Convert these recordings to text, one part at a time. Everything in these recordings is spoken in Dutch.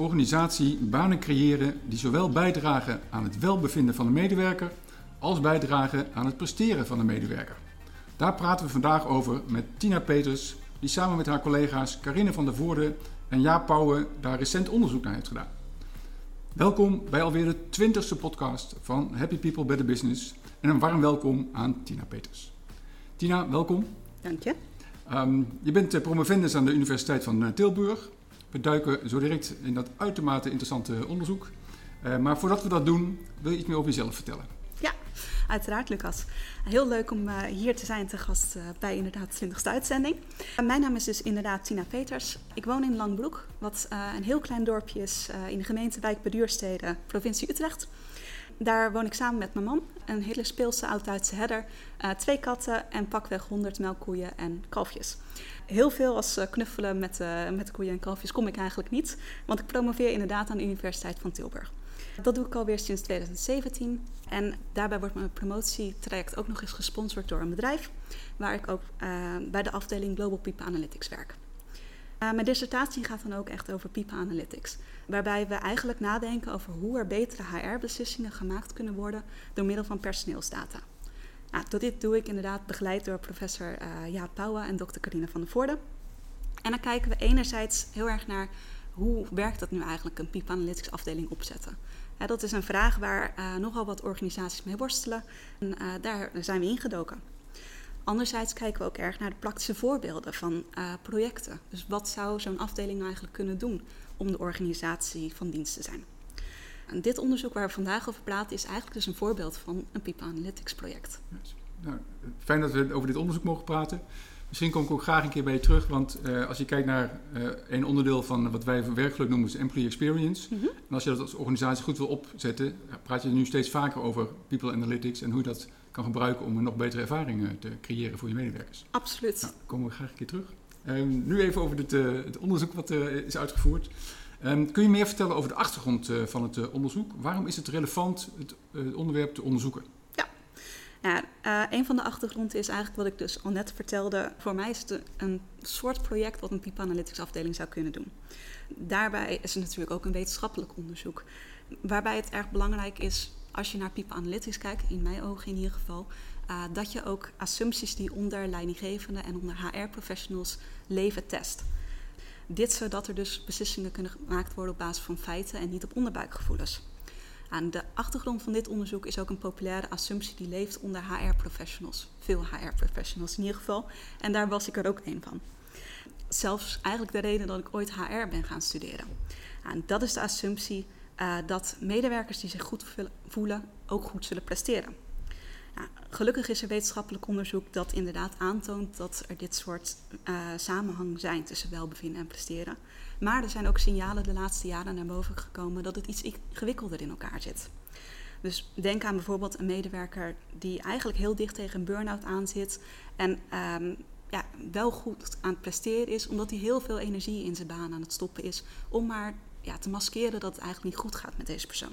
organisatie banen creëren die zowel bijdragen aan het welbevinden van de medewerker als bijdragen aan het presteren van de medewerker? Daar praten we vandaag over met Tina Peters, die samen met haar collega's Carine van der Voorde en Jaap Pauwen daar recent onderzoek naar heeft gedaan. Welkom bij alweer de twintigste podcast van Happy People Better Business en een warm welkom aan Tina Peters. Tina, welkom. Dank je. Um, je bent eh, promovendus aan de Universiteit van eh, Tilburg. We duiken zo direct in dat uitermate interessante onderzoek. Uh, maar voordat we dat doen, wil je iets meer over jezelf vertellen? Ja, uiteraard Lucas. Heel leuk om uh, hier te zijn te gast uh, bij inderdaad de 20ste uitzending. mijn naam is dus inderdaad Tina Peters. Ik woon in Langbroek, wat een heel klein dorpje is in de gemeente Wijk bij Duurstede, provincie Utrecht. Daar woon ik samen met mijn man, een hele speelse oud-Duitse herder, uh, twee katten en pakweg 100 melkkoeien en kalfjes. Heel veel als uh, knuffelen met, uh, met koeien en kalfjes kom ik eigenlijk niet, want ik promoveer inderdaad aan de Universiteit van Tilburg. Dat doe ik alweer sinds 2017 en daarbij wordt mijn promotietraject ook nog eens gesponsord door een bedrijf waar ik ook bij de afdeling Global People Analytics werk. Uh, mijn dissertatie gaat dan ook echt over People Analytics. Waarbij we eigenlijk nadenken over hoe er betere HR-beslissingen gemaakt kunnen worden door middel van personeelsdata. Nou, dit doe ik inderdaad begeleid door professor uh, Jaap Pauwen en dokter Carina van der Voorde. En dan kijken we enerzijds heel erg naar hoe werkt dat nu eigenlijk een People Analytics afdeling opzetten. Dat is een vraag waar uh, nogal wat organisaties mee worstelen en daar zijn we ingedoken. Anderzijds kijken we ook erg naar de praktische voorbeelden van uh, projecten. Dus wat zou zo'n afdeling nou eigenlijk kunnen doen om de organisatie van dienst te zijn? En dit onderzoek waar we vandaag over praten is eigenlijk dus een voorbeeld van een People Analytics project. Nou, fijn dat we over dit onderzoek mogen praten. Misschien kom ik ook graag een keer bij je terug, want uh, als je kijkt naar uh, een onderdeel van wat wij werkgeluk noemen, is employee experience. Mm -hmm. En als je dat als organisatie goed wil opzetten, praat je nu steeds vaker over people analytics en hoe je dat kan gebruiken om een nog betere ervaring te creëren voor je medewerkers. Absoluut. Nou, komen we graag een keer terug. Um, nu even over dit, uh, het onderzoek wat uh, is uitgevoerd. Um, kun je meer vertellen over de achtergrond uh, van het onderzoek? Waarom is het relevant het onderwerp te onderzoeken? Ja, uh, een van de achtergronden is eigenlijk wat ik dus al net vertelde. Voor mij is het een soort project wat een People Analytics afdeling zou kunnen doen. Daarbij is het natuurlijk ook een wetenschappelijk onderzoek. Waarbij het erg belangrijk is, als je naar People Analytics kijkt, in mijn ogen in ieder geval, uh, dat je ook assumpties die onder leidinggevenden en onder HR-professionals leven test. Dit zodat er dus beslissingen kunnen gemaakt worden op basis van feiten en niet op onderbuikgevoelens. Aan de achtergrond van dit onderzoek is ook een populaire assumptie die leeft onder HR-professionals. Veel HR-professionals in ieder geval. En daar was ik er ook een van. Zelfs eigenlijk de reden dat ik ooit HR ben gaan studeren. En dat is de assumptie uh, dat medewerkers die zich goed voelen ook goed zullen presteren. Nou, gelukkig is er wetenschappelijk onderzoek dat inderdaad aantoont dat er dit soort uh, samenhang zijn tussen welbevinden en presteren. Maar er zijn ook signalen de laatste jaren naar boven gekomen dat het iets ingewikkelder in elkaar zit. Dus denk aan bijvoorbeeld een medewerker die eigenlijk heel dicht tegen een burn-out aan zit en um, ja, wel goed aan het presteren is, omdat hij heel veel energie in zijn baan aan het stoppen is om maar ja, te maskeren dat het eigenlijk niet goed gaat met deze persoon.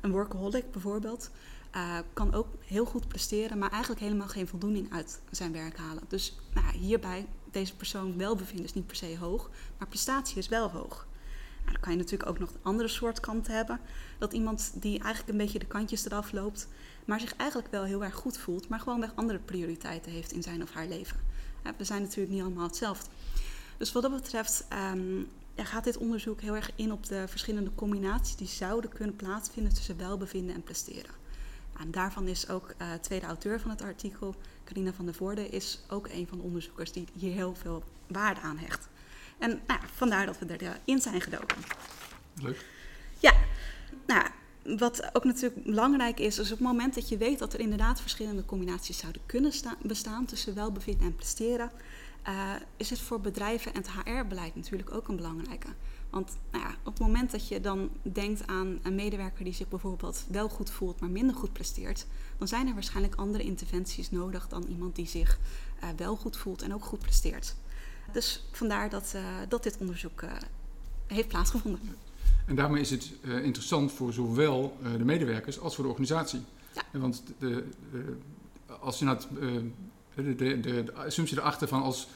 Een workaholic bijvoorbeeld uh, kan ook heel goed presteren, maar eigenlijk helemaal geen voldoening uit zijn werk halen. Dus nou, hierbij, deze persoon welbevinden is niet per se hoog, maar prestatie is wel hoog. Nou, dan kan je natuurlijk ook nog een andere soort kanten hebben. Dat iemand die eigenlijk een beetje de kantjes eraf loopt, maar zich eigenlijk wel heel erg goed voelt, maar gewoon weg andere prioriteiten heeft in zijn of haar leven. We zijn natuurlijk niet allemaal hetzelfde. Dus wat dat betreft um, ja, gaat dit onderzoek heel erg in op de verschillende combinaties die zouden kunnen plaatsvinden tussen welbevinden en presteren. En daarvan is ook uh, tweede auteur van het artikel, Carina van der Voorde, is ook een van de onderzoekers die hier heel veel waarde aan hecht. En nou, vandaar dat we erin zijn gedoken. Leuk. Ja, nou, wat ook natuurlijk belangrijk is, is op het moment dat je weet dat er inderdaad verschillende combinaties zouden kunnen bestaan tussen welbevinden en presteren, uh, is het voor bedrijven en het HR-beleid natuurlijk ook een belangrijke. Want nou ja, op het moment dat je dan denkt aan een medewerker die zich bijvoorbeeld wel goed voelt, maar minder goed presteert, dan zijn er waarschijnlijk andere interventies nodig dan iemand die zich uh, wel goed voelt en ook goed presteert. Dus vandaar dat, uh, dat dit onderzoek heeft plaatsgevonden. En daarmee is het interessant voor zowel de medewerkers als voor de organisatie. Ja. Want de, de, als je naar het, de, de, de assumptie erachter van als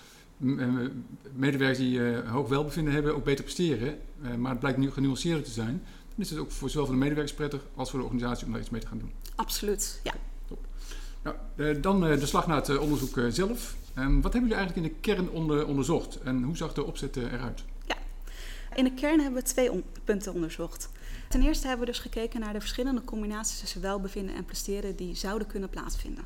medewerkers die hoog welbevinden hebben ook beter presteren. maar het blijkt nu genuanceerder te zijn. Dan is het ook voor zowel voor de medewerkers prettig als voor de organisatie om daar iets mee te gaan doen. Absoluut, ja. Top. Nou, dan de slag naar het onderzoek zelf. Ehm, wat hebben jullie eigenlijk in de kern onder, onderzocht en hoe zag de opzet eruit? Ja, in de kern hebben we twee punten onderzocht. Ten eerste hebben we dus gekeken naar de verschillende combinaties tussen welbevinden en presteren die zouden kunnen plaatsvinden.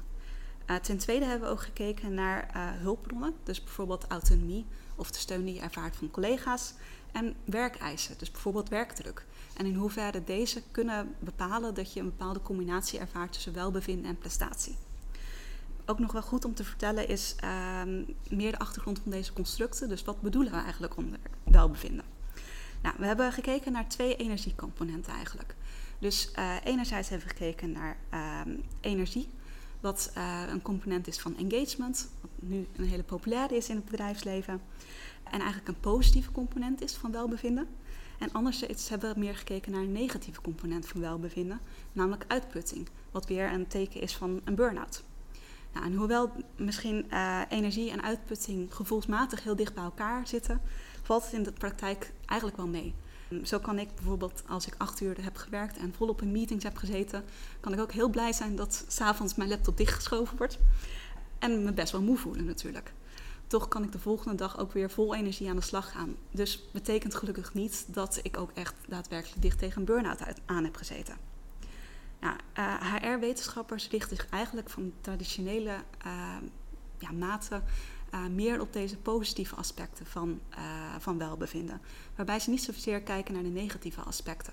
Uh, ten tweede hebben we ook gekeken naar uh, hulpbronnen, dus bijvoorbeeld autonomie of de steun die je ervaart van collega's, en werkeisen, dus bijvoorbeeld werkdruk. En in hoeverre deze kunnen bepalen dat je een bepaalde combinatie ervaart tussen welbevinden en prestatie. Ook nog wel goed om te vertellen is uh, meer de achtergrond van deze constructen. Dus wat bedoelen we eigenlijk onder welbevinden? Nou, we hebben gekeken naar twee energiecomponenten eigenlijk. Dus uh, enerzijds hebben we gekeken naar uh, energie, wat uh, een component is van engagement, wat nu een hele populaire is in het bedrijfsleven. En eigenlijk een positieve component is van welbevinden. En anderzijds hebben we meer gekeken naar een negatieve component van welbevinden, namelijk uitputting, wat weer een teken is van een burn-out. Nou, en hoewel misschien uh, energie en uitputting gevoelsmatig heel dicht bij elkaar zitten, valt het in de praktijk eigenlijk wel mee. Zo kan ik bijvoorbeeld, als ik acht uur heb gewerkt en volop in meetings heb gezeten, kan ik ook heel blij zijn dat s'avonds mijn laptop dichtgeschoven wordt. En me best wel moe voelen natuurlijk. Toch kan ik de volgende dag ook weer vol energie aan de slag gaan. Dus betekent gelukkig niet dat ik ook echt daadwerkelijk dicht tegen een burn-out aan heb gezeten. HR-wetenschappers richten zich eigenlijk van traditionele uh, ja, mate uh, meer op deze positieve aspecten van, van welbevinden. Waarbij ze niet zozeer kijken naar de negatieve aspecten.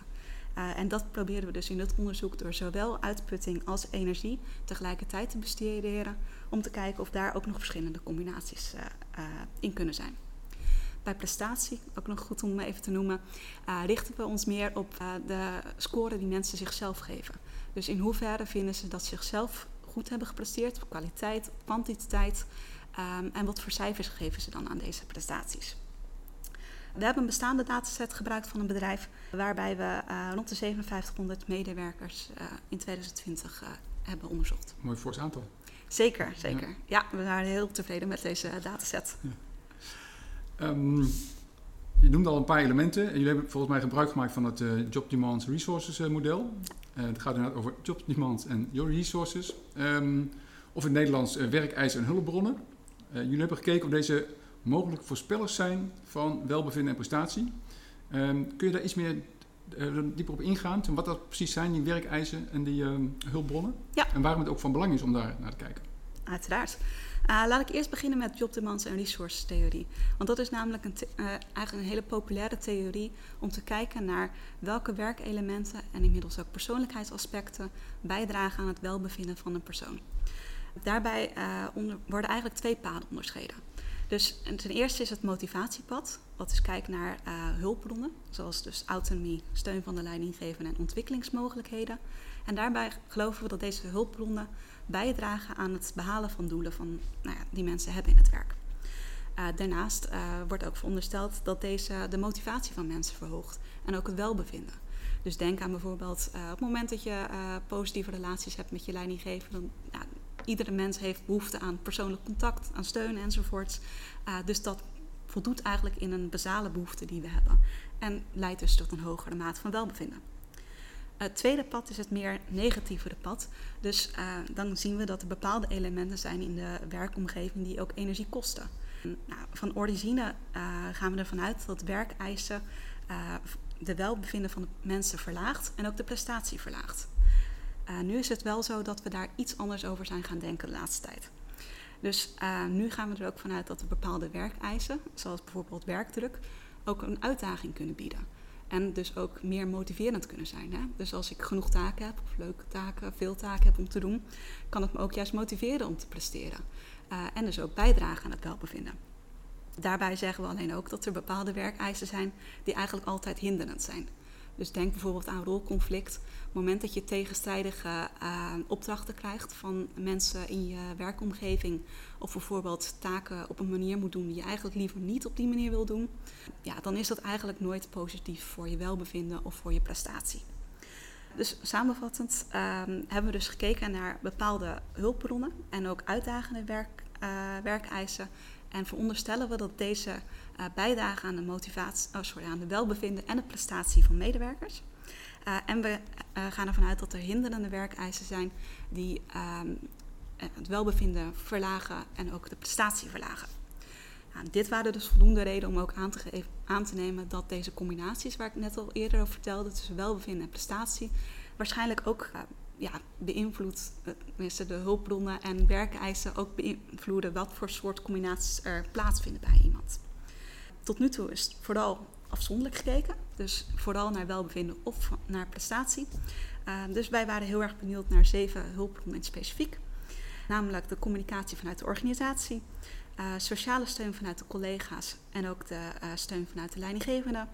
en dat proberen we dus in het onderzoek door zowel uitputting als energie tegelijkertijd te bestuderen. Om te kijken of daar ook nog verschillende combinaties in kunnen zijn bij prestatie, ook nog goed om even te noemen, uh, richten we ons meer op uh, de score die mensen zichzelf geven. Dus in hoeverre vinden ze dat ze zichzelf goed hebben gepresteerd op kwaliteit, op kwantiteit um, en wat voor cijfers geven ze dan aan deze prestaties. We hebben een bestaande dataset gebruikt van een bedrijf waarbij we uh, rond de 5700 medewerkers in 2020 hebben onderzocht. Mooi fors aantal. Zeker, zeker. Ja. ja. we waren heel tevreden met deze dataset. Ja. Um, je noemde al een paar elementen. En jullie hebben volgens mij gebruik gemaakt van het Job Demands Resources model. Het gaat inderdaad over Job Demands en Your Resources. Um, of in het Nederlands werkeisen en hulpbronnen. Jullie hebben gekeken of deze mogelijk voorspellers zijn van welbevinden en prestatie. Um, kun je daar iets meer dieper op ingaan? En wat dat precies zijn, die werkeisen en die hulpbronnen? Ja. En waarom het ook van belang is om daar naar te kijken? Uiteraard. Uh, laat ik eerst beginnen met job demands en resource theorie. Want dat is namelijk een uh, eigenlijk een hele populaire theorie om te kijken naar welke werkelementen en inmiddels ook persoonlijkheidsaspecten bijdragen aan het welbevinden van een persoon. Daarbij uh, onder, worden eigenlijk twee paden onderscheiden. Dus ten eerste is het motivatiepad, wat is kijkt naar hulpbronnen, zoals dus autonomie, steun van de leidinggevende en ontwikkelingsmogelijkheden. En daarbij geloven we dat deze hulpbronnen bijdragen aan het behalen van doelen van, nou ja, die mensen hebben in het werk. Uh, daarnaast uh, wordt ook verondersteld dat deze de motivatie van mensen verhoogt en ook het welbevinden. Dus denk aan bijvoorbeeld uh, op het moment dat je positieve relaties hebt met je leidinggever, iedere mens heeft behoefte aan persoonlijk contact, aan steun enzovoorts. dus dat voldoet eigenlijk in een basale behoefte die we hebben en leidt dus tot een hogere mate van welbevinden. Het tweede pad is het meer negatievere pad. Dus uh, dan zien we dat er bepaalde elementen zijn in de werkomgeving die ook energie kosten. Nou, van origine uh, gaan we ervan uit dat werkeisen de welbevinden van de mensen verlaagt en ook de prestatie verlaagt. Nu is het wel zo dat we daar iets anders over zijn gaan denken de laatste tijd. Dus nu gaan we er ook vanuit dat er bepaalde werkeisen, zoals bijvoorbeeld werkdruk, ook een uitdaging kunnen bieden. En dus ook meer motiverend kunnen zijn. Hè? Dus als ik genoeg taken heb, of leuke taken, veel taken heb om te doen, kan het me ook juist motiveren om te presteren. Uh, en dus ook bijdragen aan het welbevinden. Daarbij zeggen we alleen ook dat er bepaalde werkeisen zijn die eigenlijk altijd hinderend zijn. Dus denk bijvoorbeeld aan rolconflict. Op het moment dat je tegenstrijdige uh, opdrachten krijgt van mensen in je werkomgeving, of bijvoorbeeld taken op een manier moet doen die je eigenlijk liever niet op die manier wil doen, ja, dan is dat eigenlijk nooit positief voor je welbevinden of voor je prestatie. Dus samenvattend uh, hebben we dus gekeken naar bepaalde hulpbronnen en ook uitdagende werk, uh, werkeisen En veronderstellen we dat deze uh, bijdragen aan de motivatie, oh sorry, aan de welbevinden en de prestatie van medewerkers. Uh, en we uh, gaan ervan uit dat er hinderende werkeisen zijn die ehm, het welbevinden verlagen en ook de prestatie verlagen. Nou, dit waren dus voldoende reden om ook aan te, aan te nemen dat deze combinaties, waar ik net al eerder over vertelde, tussen welbevinden en prestatie, waarschijnlijk ook ja, beïnvloedt, tenminste de hulpbronnen en werkeisen ook beïnvloeden wat voor soort combinaties er plaatsvinden bij iemand. Tot nu toe is vooral afzonderlijk gekeken, dus vooral naar welbevinden of naar prestatie. Uh, dus wij waren heel erg benieuwd naar zeven hulpbronnen in specifiek. Namelijk de communicatie vanuit de organisatie, uh, sociale steun vanuit de collega's en ook de uh, steun vanuit de leidinggevende,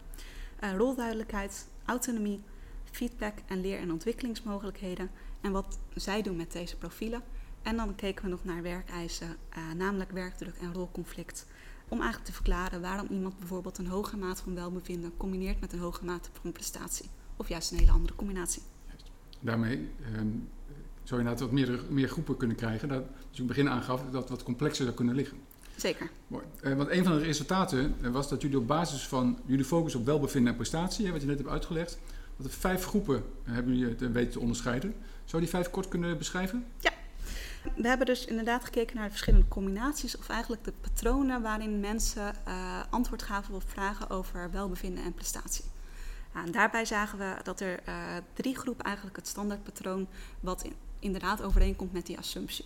rolduidelijkheid, autonomie, feedback en leer- en ontwikkelingsmogelijkheden en wat zij doen met deze profielen. En dan keken we nog naar werkeisen, namelijk werkdruk en rolconflict. Om eigenlijk te verklaren waarom iemand bijvoorbeeld een hoge mate van welbevinden combineert met een hoge mate van prestatie. Of juist een hele andere combinatie. Daarmee um, zou je inderdaad wat meer, meer groepen kunnen krijgen. Dat, dus ik in het begin aangaf dat dat wat complexer zou kunnen liggen. Zeker. Mooi. Uh, want een van de resultaten was dat jullie op basis van jullie focus op welbevinden en prestatie, hè, wat je net hebt uitgelegd, dat er vijf groepen hebben jullie te weten te onderscheiden. Zou je die vijf kort kunnen beschrijven? Ja. We hebben dus inderdaad gekeken naar de verschillende combinaties, of eigenlijk de patronen waarin mensen uh, antwoord gaven op vragen over welbevinden en prestatie. En daarbij zagen we dat er uh, drie groepen eigenlijk het standaardpatroon, wat in, inderdaad overeenkomt met die assumptie.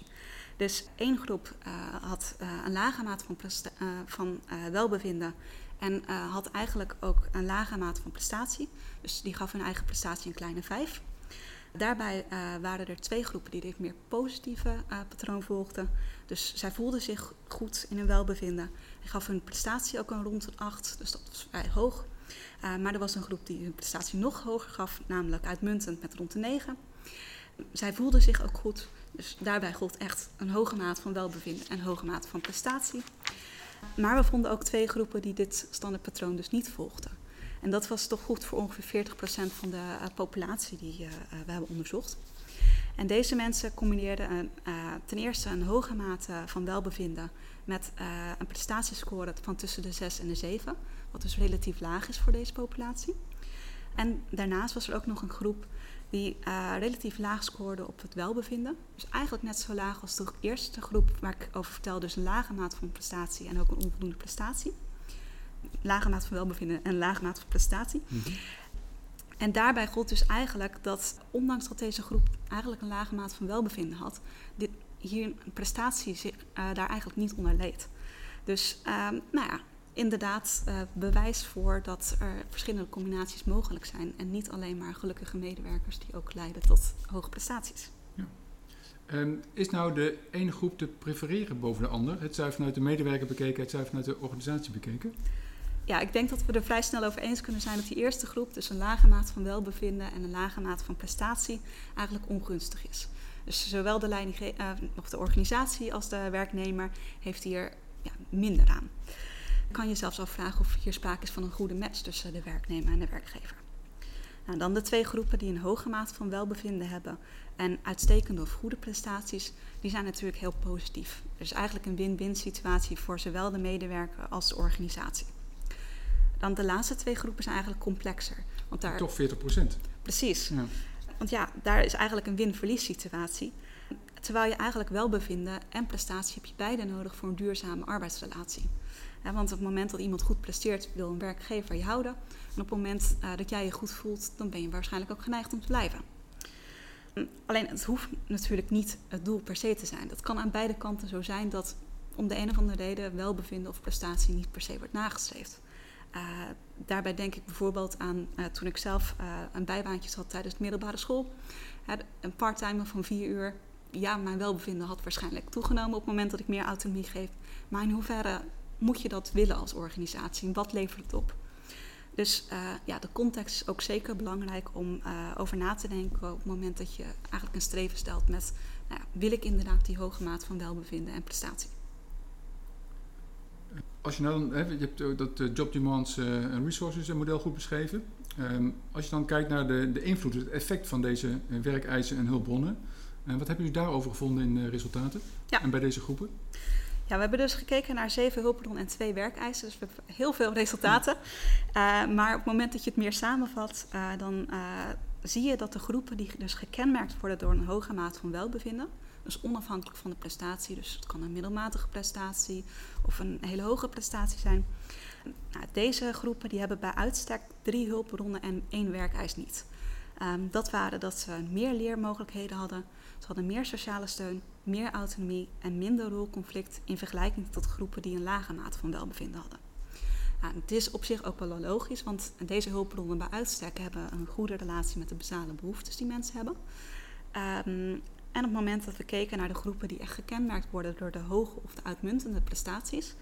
Dus één groep uh, had een lage mate van, van welbevinden en had eigenlijk ook een lage mate van prestatie. Dus die gaf hun eigen prestatie een kleine 5. Daarbij uh, waren er twee groepen die dit meer positieve uh, patroon volgden. Dus zij voelden zich goed in hun welbevinden. Hij gaf hun prestatie ook een rond een 8, dus dat was vrij hoog. maar er was een groep die hun prestatie nog hoger gaf, namelijk uitmuntend met rond de 9. Zij voelden zich ook goed, dus daarbij gold echt een hoge maat van welbevinden en hoge maat van prestatie. Maar we vonden ook twee groepen die dit standaardpatroon dus niet volgden. En dat was toch goed voor ongeveer 40% van de uh, populatie die uh, we hebben onderzocht. En deze mensen combineerden een, ten eerste een hoge mate van welbevinden met een prestatiescore van tussen de 6 en de 7, wat dus relatief laag is voor deze populatie. En daarnaast was er ook nog een groep die relatief laag scoorde op het welbevinden. Dus eigenlijk net zo laag als de eerste groep waar ik over vertelde, dus een lage mate van prestatie en ook een onvoldoende prestatie. Lage mate van welbevinden en lage mate van prestatie. Mm -hmm. En daarbij gold dus eigenlijk dat, ondanks dat deze groep eigenlijk een lage mate van welbevinden had, dit, hier een prestatie zich, uh, daar eigenlijk niet onder leed. Dus uh, nou ja, inderdaad uh, bewijs voor dat er verschillende combinaties mogelijk zijn. En niet alleen maar gelukkige medewerkers die ook leiden tot hoge prestaties. Ja. Um, is nou de ene groep te prefereren boven de ander? Het zij vanuit de medewerker bekeken, het zij vanuit de organisatie bekeken? Ja, ik denk dat we er vrij snel over eens kunnen zijn dat die eerste groep, dus een lage maat van welbevinden en een lage maat van prestatie, eigenlijk ongunstig is. Dus zowel de, uh, of de organisatie als de werknemer heeft hier ja, minder aan kan je zelfs afvragen of hier sprake is van een goede match tussen de werknemer en de werkgever. Nou, dan de twee groepen die een hoge mate van welbevinden hebben en uitstekende of goede prestaties, die zijn natuurlijk heel positief. Dus eigenlijk een win-win situatie voor zowel de medewerker als de organisatie. Dan de laatste twee groepen zijn eigenlijk complexer. Want daar, Toch 40 procent. Precies. Ja. Want ja, daar is eigenlijk een win-verlies situatie. Terwijl je eigenlijk welbevinden en prestatie heb je beide nodig voor een duurzame arbeidsrelatie. Want op het moment dat iemand goed presteert, wil een werkgever je houden. En op het moment uh, dat jij je goed voelt, dan ben je waarschijnlijk ook geneigd om te blijven. Alleen het hoeft natuurlijk niet het doel per se te zijn. Dat kan aan beide kanten zo zijn dat om de een of andere reden welbevinden of prestatie niet per se wordt nagestreefd. Uh, daarbij denk ik bijvoorbeeld aan uh, toen ik zelf een bijbaantje had tijdens de middelbare school. een parttime van vier uur. Ja, mijn welbevinden had waarschijnlijk toegenomen op het moment dat ik meer autonomie geef. Maar in hoeverre moet je dat willen als organisatie? Wat levert het op? Dus ja, de context is ook zeker belangrijk om over na te denken op het moment dat je eigenlijk een streven stelt met, nou ja, wil ik inderdaad die hoge maat van welbevinden en prestatie? Als je nou, hè, je hebt dat uh, Job Demands en Resources model goed beschreven. Um, als je dan kijkt naar de, de invloed, het effect van deze werkeisen en hulpbronnen. wat hebben jullie daarover gevonden in de resultaten ja. en bij deze groepen? Ja, we hebben dus gekeken naar zeven hulpbronnen en twee werkeisen. Dus we hebben heel veel resultaten. Uh, maar op het moment dat je het meer samenvat, uh, dan uh, zie je dat de groepen die dus gekenmerkt worden door een hoge maat van welbevinden, dus onafhankelijk van de prestatie, dus het kan een middelmatige prestatie of een hele hoge prestatie zijn. Nou, deze groepen die hebben bij uitstek drie hulpbronnen en één werkeis niet. Um, dat waren dat ze meer leermogelijkheden hadden, ze hadden meer sociale steun, meer autonomie en minder rolconflict in vergelijking tot groepen die een lage mate van welbevinden hadden. Nou, het is op zich ook wel logisch, want deze hulpbronnen bij uitstek hebben een goede relatie met de basale behoeftes die mensen hebben. Um, en op het moment dat we keken naar de groepen die echt gekenmerkt worden door de hoge of de uitmuntende prestaties,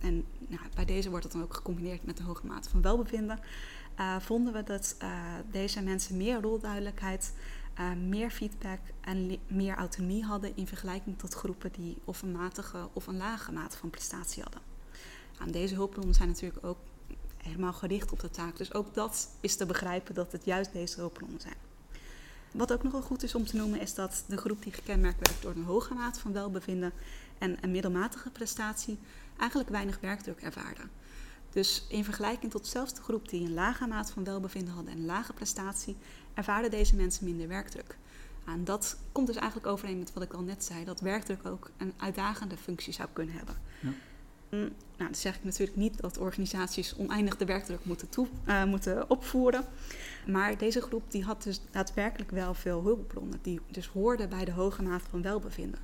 en nou, bij deze wordt het dan ook gecombineerd met een hoge mate van welbevinden, uh, vonden we dat uh, deze mensen meer rolduidelijkheid, uh, meer feedback en meer autonomie hadden in vergelijking tot groepen die of een matige of een lage mate van prestatie hadden. Nou, deze hulpbronnen zijn natuurlijk ook helemaal gericht op de taak, dus ook dat is te begrijpen dat het juist deze hulpbronnen zijn. Wat ook nogal goed is om te noemen, is dat de groep die gekenmerkt werd door een hoge mate van welbevinden en een middelmatige prestatie eigenlijk weinig werkdruk ervaarde. Dus in vergelijking tot zelfs de groep die een lage maat van welbevinden hadden en een lage prestatie, ervaarden deze mensen minder werkdruk. En dat komt dus eigenlijk overeen met wat ik al net zei, dat werkdruk ook een uitdagende functie zou kunnen hebben. Ja. Mm, nou, dan zeg ik natuurlijk niet dat organisaties oneindig de werkdruk moeten, toe, uh, moeten opvoeren. Maar deze groep die had dus daadwerkelijk wel veel hulpbronnen. Die dus hoorden bij de hoge mate van welbevinden.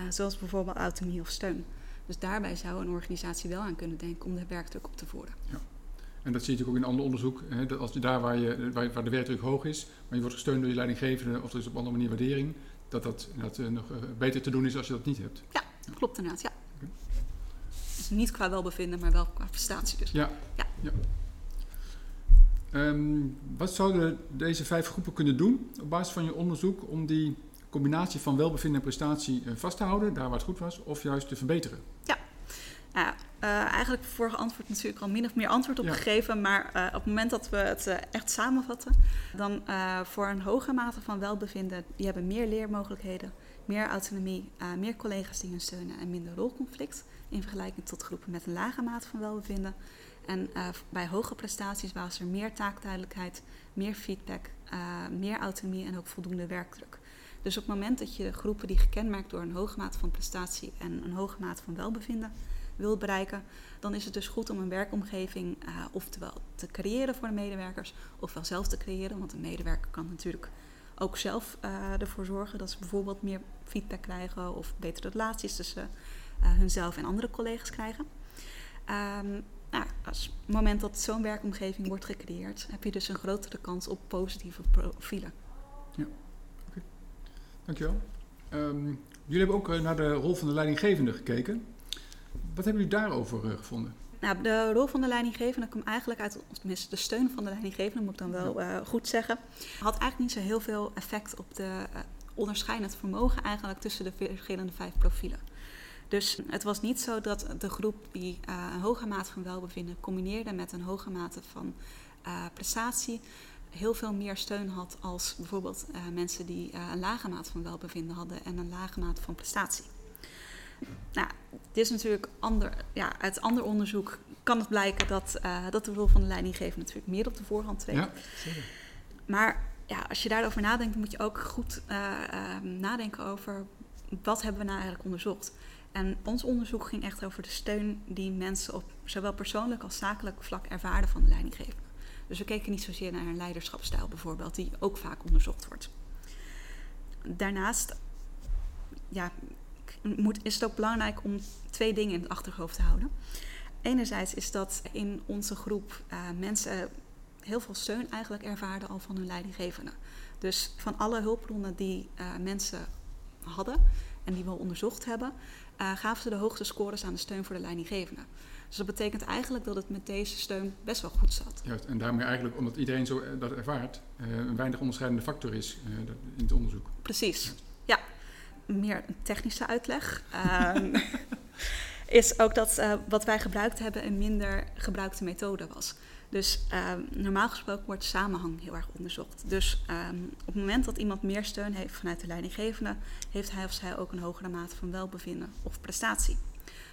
Uh, zoals bijvoorbeeld autonomie of steun. Dus daarbij zou een organisatie wel aan kunnen denken om de werkdruk op te voeren. Ja. En dat zie je natuurlijk ook in ander onderzoek. Hè, dat als je daar waar, je, waar, waar, de werkdruk hoog is, maar je wordt gesteund door je leidinggevende of er is op andere manier waardering, dat dat, dat uh, nog beter te doen is als je dat niet hebt. Ja, klopt inderdaad. Ja. Dus niet qua welbevinden, maar wel qua prestatie dus. Ja. ja. ja. Um, wat zouden deze vijf groepen kunnen doen op basis van je onderzoek om die combinatie van welbevinden en prestatie uh, vast te houden, daar waar het goed was, of juist te verbeteren? Ja, ja uh, eigenlijk vorige antwoord natuurlijk al min of meer antwoord op ja. gegeven, maar uh, op het moment dat we het echt samenvatten, dan voor een hoge mate van welbevinden, die hebben meer leermogelijkheden, meer autonomie, meer collega's die hun steunen en minder rolconflict in vergelijking tot groepen met een lage mate van welbevinden. En uh, bij hoge prestaties was er meer taakduidelijkheid, meer feedback, uh, meer autonomie en ook voldoende werkdruk. Dus op het moment dat je groepen die gekenmerkt door een hoge mate van prestatie en een hoge mate van welbevinden wilt bereiken, dan is het dus goed om een werkomgeving oftewel te creëren voor de medewerkers, ofwel zelf te creëren, want een medewerker kan natuurlijk ook zelf ervoor zorgen dat ze bijvoorbeeld meer feedback krijgen of betere relaties tussen hunzelf en andere collega's krijgen. Um, nou, als het moment dat zo'n werkomgeving wordt gecreëerd, heb je dus een grotere kans op positieve profielen. Ja, oké. Dankjewel. Um, jullie hebben ook uh, naar de rol van de leidinggevende gekeken. Wat hebben jullie daarover uh, gevonden? Nou, de rol van de leidinggevende kwam eigenlijk uit, tenminste de steun van de leidinggevende, moet ik dan wel uh, goed zeggen, had eigenlijk niet zo heel veel effect op de onderscheidend vermogen eigenlijk tussen de verschillende vijf profielen. Dus het was niet zo dat de groep die uh, een hoge mate van welbevinden combineerde met een hoge mate van prestatie heel veel meer steun had als bijvoorbeeld mensen die een lage mate van welbevinden hadden en een lage mate van prestatie. Nou, dit is natuurlijk ander, ja, uit ander onderzoek kan het blijken dat, dat de rol van de leidinggever natuurlijk meer op de voorhand treedt. Ja, zeker. Maar ja, als je daarover nadenkt, moet je ook goed nadenken over wat hebben we nou eigenlijk onderzocht. En ons onderzoek ging echt over de steun die mensen op zowel persoonlijk als zakelijk vlak ervaren van de leidinggevende. Dus we keken niet zozeer naar een leiderschapsstijl bijvoorbeeld, die ook vaak onderzocht wordt. Daarnaast ja, moet, is het ook belangrijk om twee dingen in het achterhoofd te houden. Enerzijds is dat in onze groep uh, mensen heel veel steun eigenlijk ervaarden al van hun leidinggevende. Dus van alle hulpbronnen die uh, mensen hadden en die we onderzocht hebben, uh, gaven ze de hoogste scores aan de steun voor de leidinggevende. Dus dat betekent eigenlijk dat het met deze steun best wel goed zat. Juist, en daarmee eigenlijk, omdat iedereen zo eh, dat ervaart, een weinig onderscheidende factor is in het onderzoek. Precies, ja. Meer een technische uitleg. Um, is ook dat wat wij gebruikt hebben een minder gebruikte methode was. Dus um, normaal gesproken wordt samenhang heel erg onderzocht. Dus um, op het moment dat iemand meer steun heeft vanuit de leidinggevende, heeft hij of zij ook een hogere mate van welbevinden of prestatie.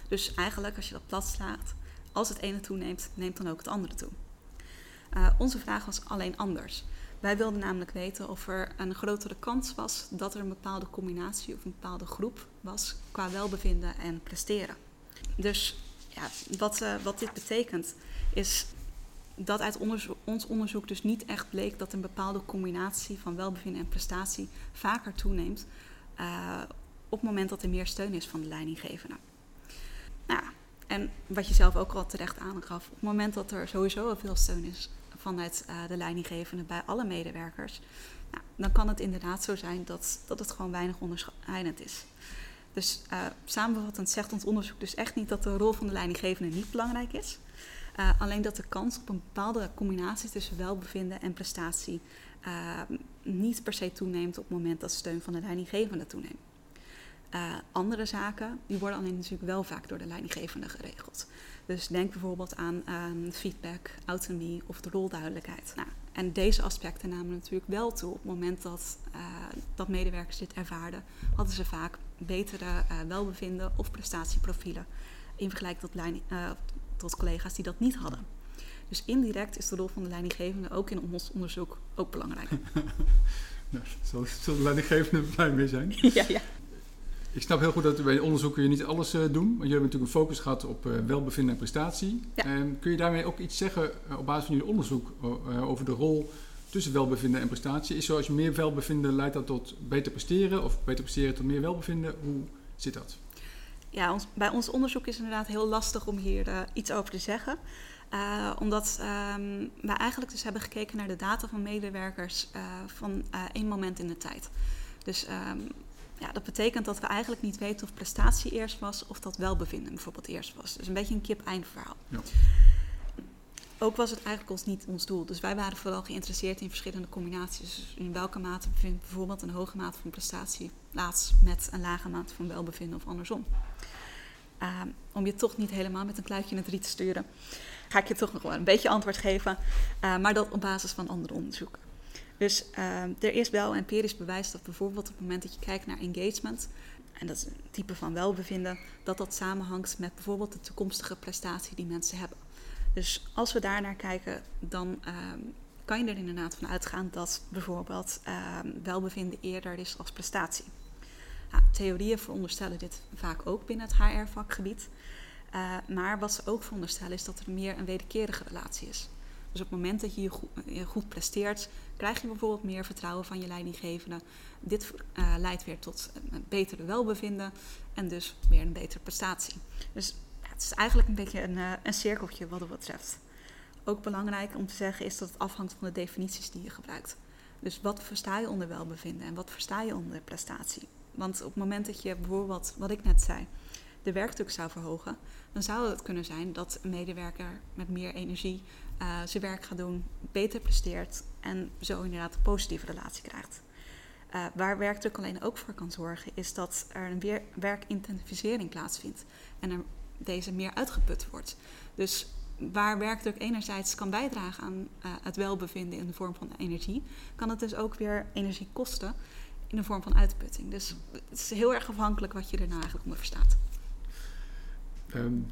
Dus eigenlijk, als je dat plat slaat, als het ene toeneemt, neemt dan ook het andere toe. Uh, onze vraag was alleen anders. Wij wilden namelijk weten of er een grotere kans was dat er een bepaalde combinatie of een bepaalde groep was qua welbevinden en presteren. Dus ja, wat, uh, wat dit betekent is dat uit ons onderzoek dus niet echt bleek dat een bepaalde combinatie van welbevinden en prestatie vaker toeneemt uh, op het moment dat er meer steun is van de leidinggevende. Nou, en wat je zelf ook al terecht aangaf, op het moment dat er sowieso al veel steun is vanuit uh, de leidinggevende bij alle medewerkers, nou, dan kan het inderdaad zo zijn dat, dat het gewoon weinig onderscheidend is. Dus uh, samenvattend zegt ons onderzoek dus echt niet dat de rol van de leidinggevende niet belangrijk is. Uh, alleen dat de kans op een bepaalde combinatie tussen welbevinden en prestatie niet per se toeneemt op het moment dat steun van de leidinggevende toeneemt. Uh, andere zaken die worden alleen natuurlijk wel vaak door de leidinggevende geregeld. Dus denk bijvoorbeeld aan um, feedback, autonomie of de rolduidelijkheid. Nou, en deze aspecten namen natuurlijk wel toe. Op het moment dat, uh, dat medewerkers dit ervaarden, hadden ze vaak betere uh, welbevinden of prestatieprofielen in vergelijking tot, tot collega's die dat niet hadden. Dus indirect is de rol van de leidinggevende ook in ons onderzoek ook belangrijk. nou, zal, zal de leidinggevende blij mee zijn? ja, ja. Ik snap heel goed dat bij onderzoeken je niet alles uh, doen. Want jullie hebben natuurlijk een focus gehad op uh, welbevinden en prestatie. Ja. Um, kun je daarmee ook iets zeggen uh, op basis van jullie onderzoek over de rol tussen welbevinden en prestatie? Is zo als je meer welbevinden leidt dat tot beter presteren of beter presteren tot meer welbevinden? Hoe zit dat? Ja, ons, bij ons onderzoek is het inderdaad heel lastig om hier iets over te zeggen. Uh, omdat um, wij eigenlijk dus hebben gekeken naar de data van medewerkers uh, van uh, één moment in de tijd. Dus um, ja, dat betekent dat we eigenlijk niet weten of prestatie eerst was of dat welbevinden bijvoorbeeld eerst was. Dus een beetje een kip-eind verhaal. Ja. Ook was het eigenlijk ons niet ons doel. Dus wij waren vooral geïnteresseerd in verschillende combinaties. Dus in welke mate bevindt bijvoorbeeld een hoge mate van prestatie plaats met een lage mate van welbevinden of andersom. Uh, om je toch niet helemaal met een kluitje in het riet te sturen, ga ik je toch nog wel een beetje antwoord geven. Uh, maar dat op basis van andere onderzoeken. Dus uh, er is wel empirisch bewijs dat bijvoorbeeld op het moment dat je kijkt naar engagement, en dat is een type van welbevinden, dat dat samenhangt met bijvoorbeeld de toekomstige prestatie die mensen hebben. Dus als we daar naar kijken, dan uh, kan je er inderdaad van uitgaan dat bijvoorbeeld uh, welbevinden eerder is als prestatie. Nou, theorieën veronderstellen dit vaak ook binnen het HR-vakgebied. Uh, maar wat ze ook veronderstellen is dat er meer een wederkerige relatie is. Dus op het moment dat je je goed, goed presteert, krijg je bijvoorbeeld meer vertrouwen van je leidinggevende. Dit uh, leidt weer tot een betere welbevinden en dus weer een betere prestatie. Dus het is eigenlijk een beetje een, uh, een cirkeltje wat dat betreft. Ook belangrijk om te zeggen is dat het afhangt van de definities die je gebruikt. Dus wat versta je onder welbevinden en wat versta je onder prestatie? Want op het moment dat je bijvoorbeeld, wat ik net zei, de werkdruk zou verhogen, dan zou het kunnen zijn dat een medewerker met meer energie uh, zijn werk gaat doen, beter presteert en zo inderdaad een positieve relatie krijgt. Uh, waar werkdruk alleen ook voor kan zorgen, is dat er een weer werkintensivisering plaatsvindt en er deze meer uitgeput wordt. Dus waar werkdruk enerzijds kan bijdragen aan uh, het welbevinden in de vorm van energie, kan het dus ook weer energie kosten in de vorm van uitputting. Dus het is heel erg afhankelijk wat je er nou eigenlijk onder verstaat. Um,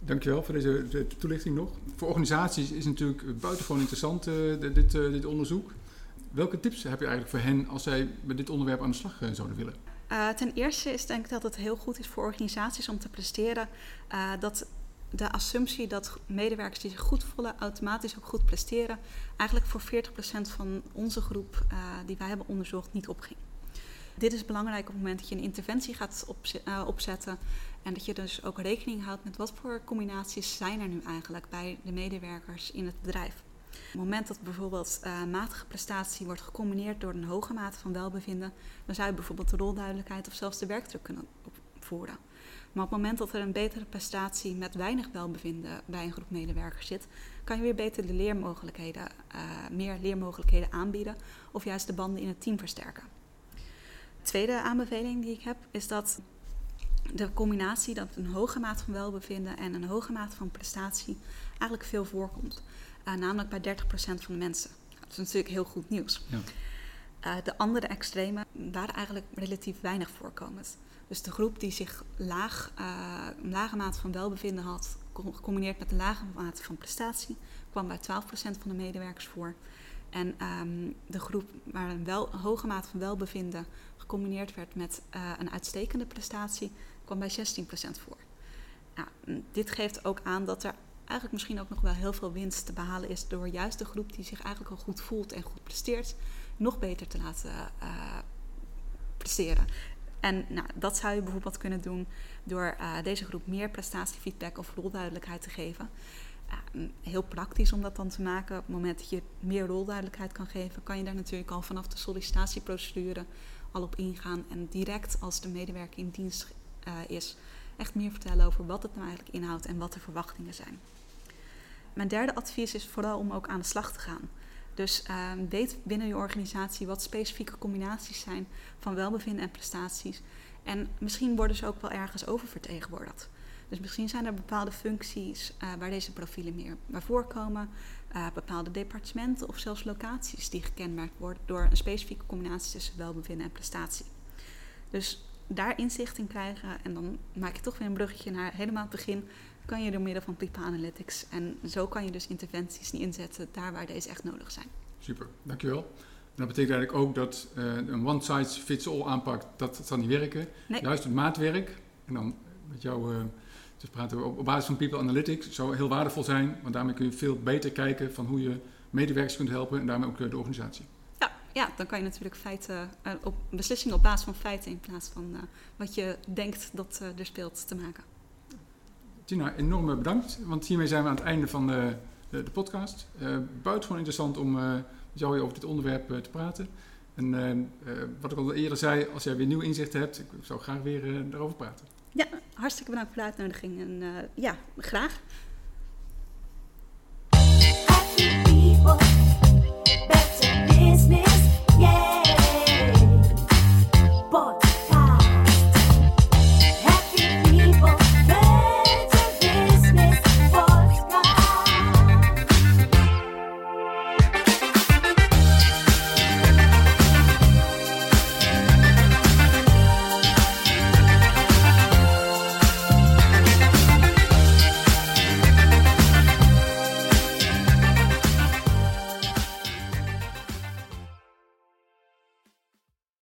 dankjewel voor deze de toelichting nog. Voor organisaties is natuurlijk buitengewoon interessant uh, dit, uh, dit onderzoek. Welke tips heb je eigenlijk voor hen als zij met dit onderwerp aan de slag uh, zouden willen? Ten eerste is denk ik dat het heel goed is voor organisaties om te presteren dat de assumptie dat medewerkers die zich goed voelen automatisch ook goed presteren, eigenlijk voor 40% van onze groep die wij hebben onderzocht niet opging. Dit is belangrijk op het moment dat je een interventie gaat opzetten en dat je dus ook rekening houdt met wat voor combinaties zijn er nu eigenlijk bij de medewerkers in het bedrijf. Op het moment dat bijvoorbeeld uh, matige prestatie wordt gecombineerd door een hoge mate van welbevinden, dan zou je bijvoorbeeld de rolduidelijkheid of zelfs de werkdruk kunnen opvoeren. Maar op het moment dat er een betere prestatie met weinig welbevinden bij een groep medewerkers zit, kan je weer beter de leermogelijkheden, uh, meer leermogelijkheden aanbieden of juist de banden in het team versterken. De tweede aanbeveling die ik heb is dat de combinatie dat een hoge mate van welbevinden en een hoge mate van prestatie eigenlijk veel voorkomt. Uh, namelijk bij 30% van de mensen. Dat is natuurlijk heel goed nieuws. Ja. de andere extremen waren eigenlijk relatief weinig voorkomend. Dus de groep die zich laag, een lage mate van welbevinden had, gecombineerd met een lage mate van prestatie, kwam bij 12% van de medewerkers voor. En ehm, de groep waar een, wel, hoge mate van welbevinden gecombineerd werd met uh, een uitstekende prestatie, kwam bij 16% voor. Nou, dit geeft ook aan dat er eigenlijk misschien ook nog wel heel veel winst te behalen is door juist de groep die zich eigenlijk al goed voelt en goed presteert, nog beter te laten uh, presteren. En nou, dat zou je bijvoorbeeld kunnen doen door uh, deze groep meer prestatiefeedback of rolduidelijkheid te geven. Heel praktisch om dat dan te maken. Op het moment dat je meer rolduidelijkheid kan geven, kan je daar natuurlijk al vanaf de sollicitatieprocedure al op ingaan. En direct als de medewerker in dienst uh, is, echt meer vertellen over wat het nou eigenlijk inhoudt en wat de verwachtingen zijn. Mijn derde advies is vooral om ook aan de slag te gaan. Dus uh, weet binnen je organisatie wat specifieke combinaties zijn van welbevinden en prestaties. En misschien worden ze ook wel ergens oververtegenwoordigd. Dus misschien zijn er bepaalde functies uh, waar deze profielen meer bij voorkomen. Uh, bepaalde departementen of zelfs locaties die gekenmerkt worden door een specifieke combinatie tussen welbevinden en prestatie. Dus daar inzicht in krijgen en dan maak je toch weer een bruggetje naar helemaal het begin. Kan je door middel van People Analytics. En zo kan je dus interventies inzetten daar waar deze echt nodig zijn. Super, dankjewel. Dat betekent eigenlijk ook dat uh, een one-size-fits-all aanpak, dat, dat zal niet werken. Nee. Juist het maatwerk, en dan met jou uh, dus praten we op, op, basis van People Analytics, zou heel waardevol zijn. Want daarmee kun je veel beter kijken van hoe je medewerkers kunt helpen en daarmee ook de organisatie. Ja, ja, dan kan je natuurlijk feiten, op, beslissingen op basis van feiten in plaats van wat je denkt dat er speelt te maken. Tina, enorm bedankt, want hiermee zijn we aan het einde van de, de, de podcast. Buitengewoon interessant om met jou over dit onderwerp te praten. En wat ik al eerder zei, als jij weer nieuw inzicht hebt, ik zou graag weer daarover praten. Ja, hartstikke bedankt voor de uitnodiging en ja, graag.